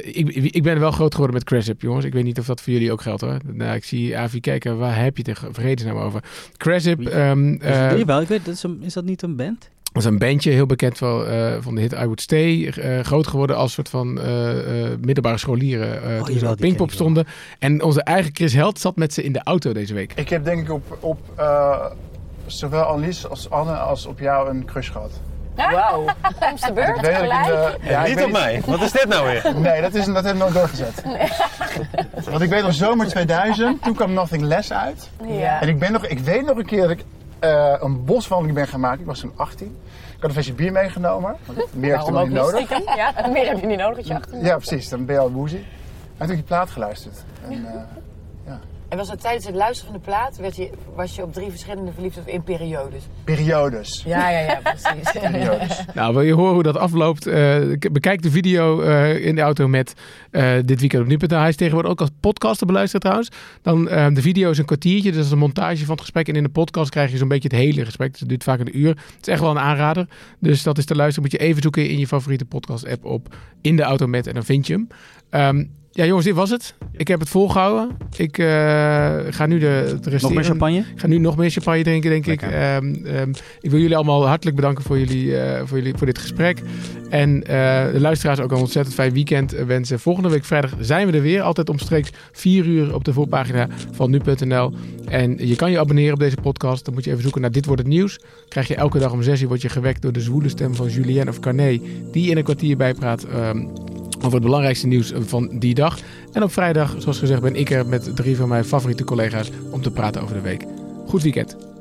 Ik, ik ben wel groot geworden met Craship, jongens. Ik weet niet of dat voor jullie ook geldt hoor. Nou, ik zie Avi kijken, waar heb je tegen vredesnaam over? Craship... Um, uh, wel, ik weet, dat is, een, is dat niet een band? Dat is een bandje, heel bekend van, uh, van de hit I Would Stay. Uh, groot geworden als soort van uh, middelbare scholieren. Oh, toen ze op Pinkpop stonden. En onze eigen Chris Held zat met ze in de auto deze week. Ik heb denk ik op, op zowel Annelies als Anne als op jou een crush gehad. Wauw, Komt de beurt de, ja, niet op mij. Wat is dit nou weer? Nee, dat, is, dat heb ik nooit doorgezet. Nee. Want ik weet nog zomer 2000, toen kwam Nothing Less uit. Ja. En ik, ben nog, ik weet nog een keer dat ik uh, een boswandeling ben gaan maken. Ik was toen 18. Ik had een flesje bier meegenomen. Meer heb je niet nodig. Ja, meer heb je niet nodig, je 18 Ja, precies. Dan ben je al woezie. En toen heb ik die plaat geluisterd. En, uh, ja. En was dat tijdens het luisteren van de plaat, werd je, was je op drie verschillende verliefd of in periodes? Periodes. Ja, ja, ja, precies. periodes. Nou, wil je horen hoe dat afloopt? Uh, bekijk de video uh, in de auto met uh, dit weekend op nu.nl. Hij is tegenwoordig ook als podcast te beluisteren trouwens. Dan de video is een kwartiertje, dus dat is een montage van het gesprek. En in de podcast krijg je zo'n beetje het hele gesprek. Dus het duurt vaak een uur. Het is echt wel een aanrader. Dus dat is te luisteren. Moet je even zoeken in je favoriete podcast app op in de auto met en dan vind je hem. Um, ja, jongens, dit was het. Ik heb het volgehouden. Ik uh, ga nu de, de. Nog meer champagne? Ik ga nu nog meer champagne drinken, denk Lekker. ik. Um, um, ik wil jullie allemaal hartelijk bedanken voor, jullie, uh, voor, jullie, voor dit gesprek. En uh, de luisteraars ook een ontzettend fijn weekend wensen. Volgende week vrijdag zijn we er weer. Altijd omstreeks 4 uur op de voorpagina van nu.nl. En je kan je abonneren op deze podcast. Dan moet je even zoeken naar Dit Wordt Het Nieuws. Krijg je elke dag om 6 uur word je gewekt door de zwoele stem van Julien of Carné. Die in een kwartier bijpraat um, over het belangrijkste nieuws van die dag. En op vrijdag, zoals gezegd, ben ik er met drie van mijn favoriete collega's om te praten over de week. Goed weekend.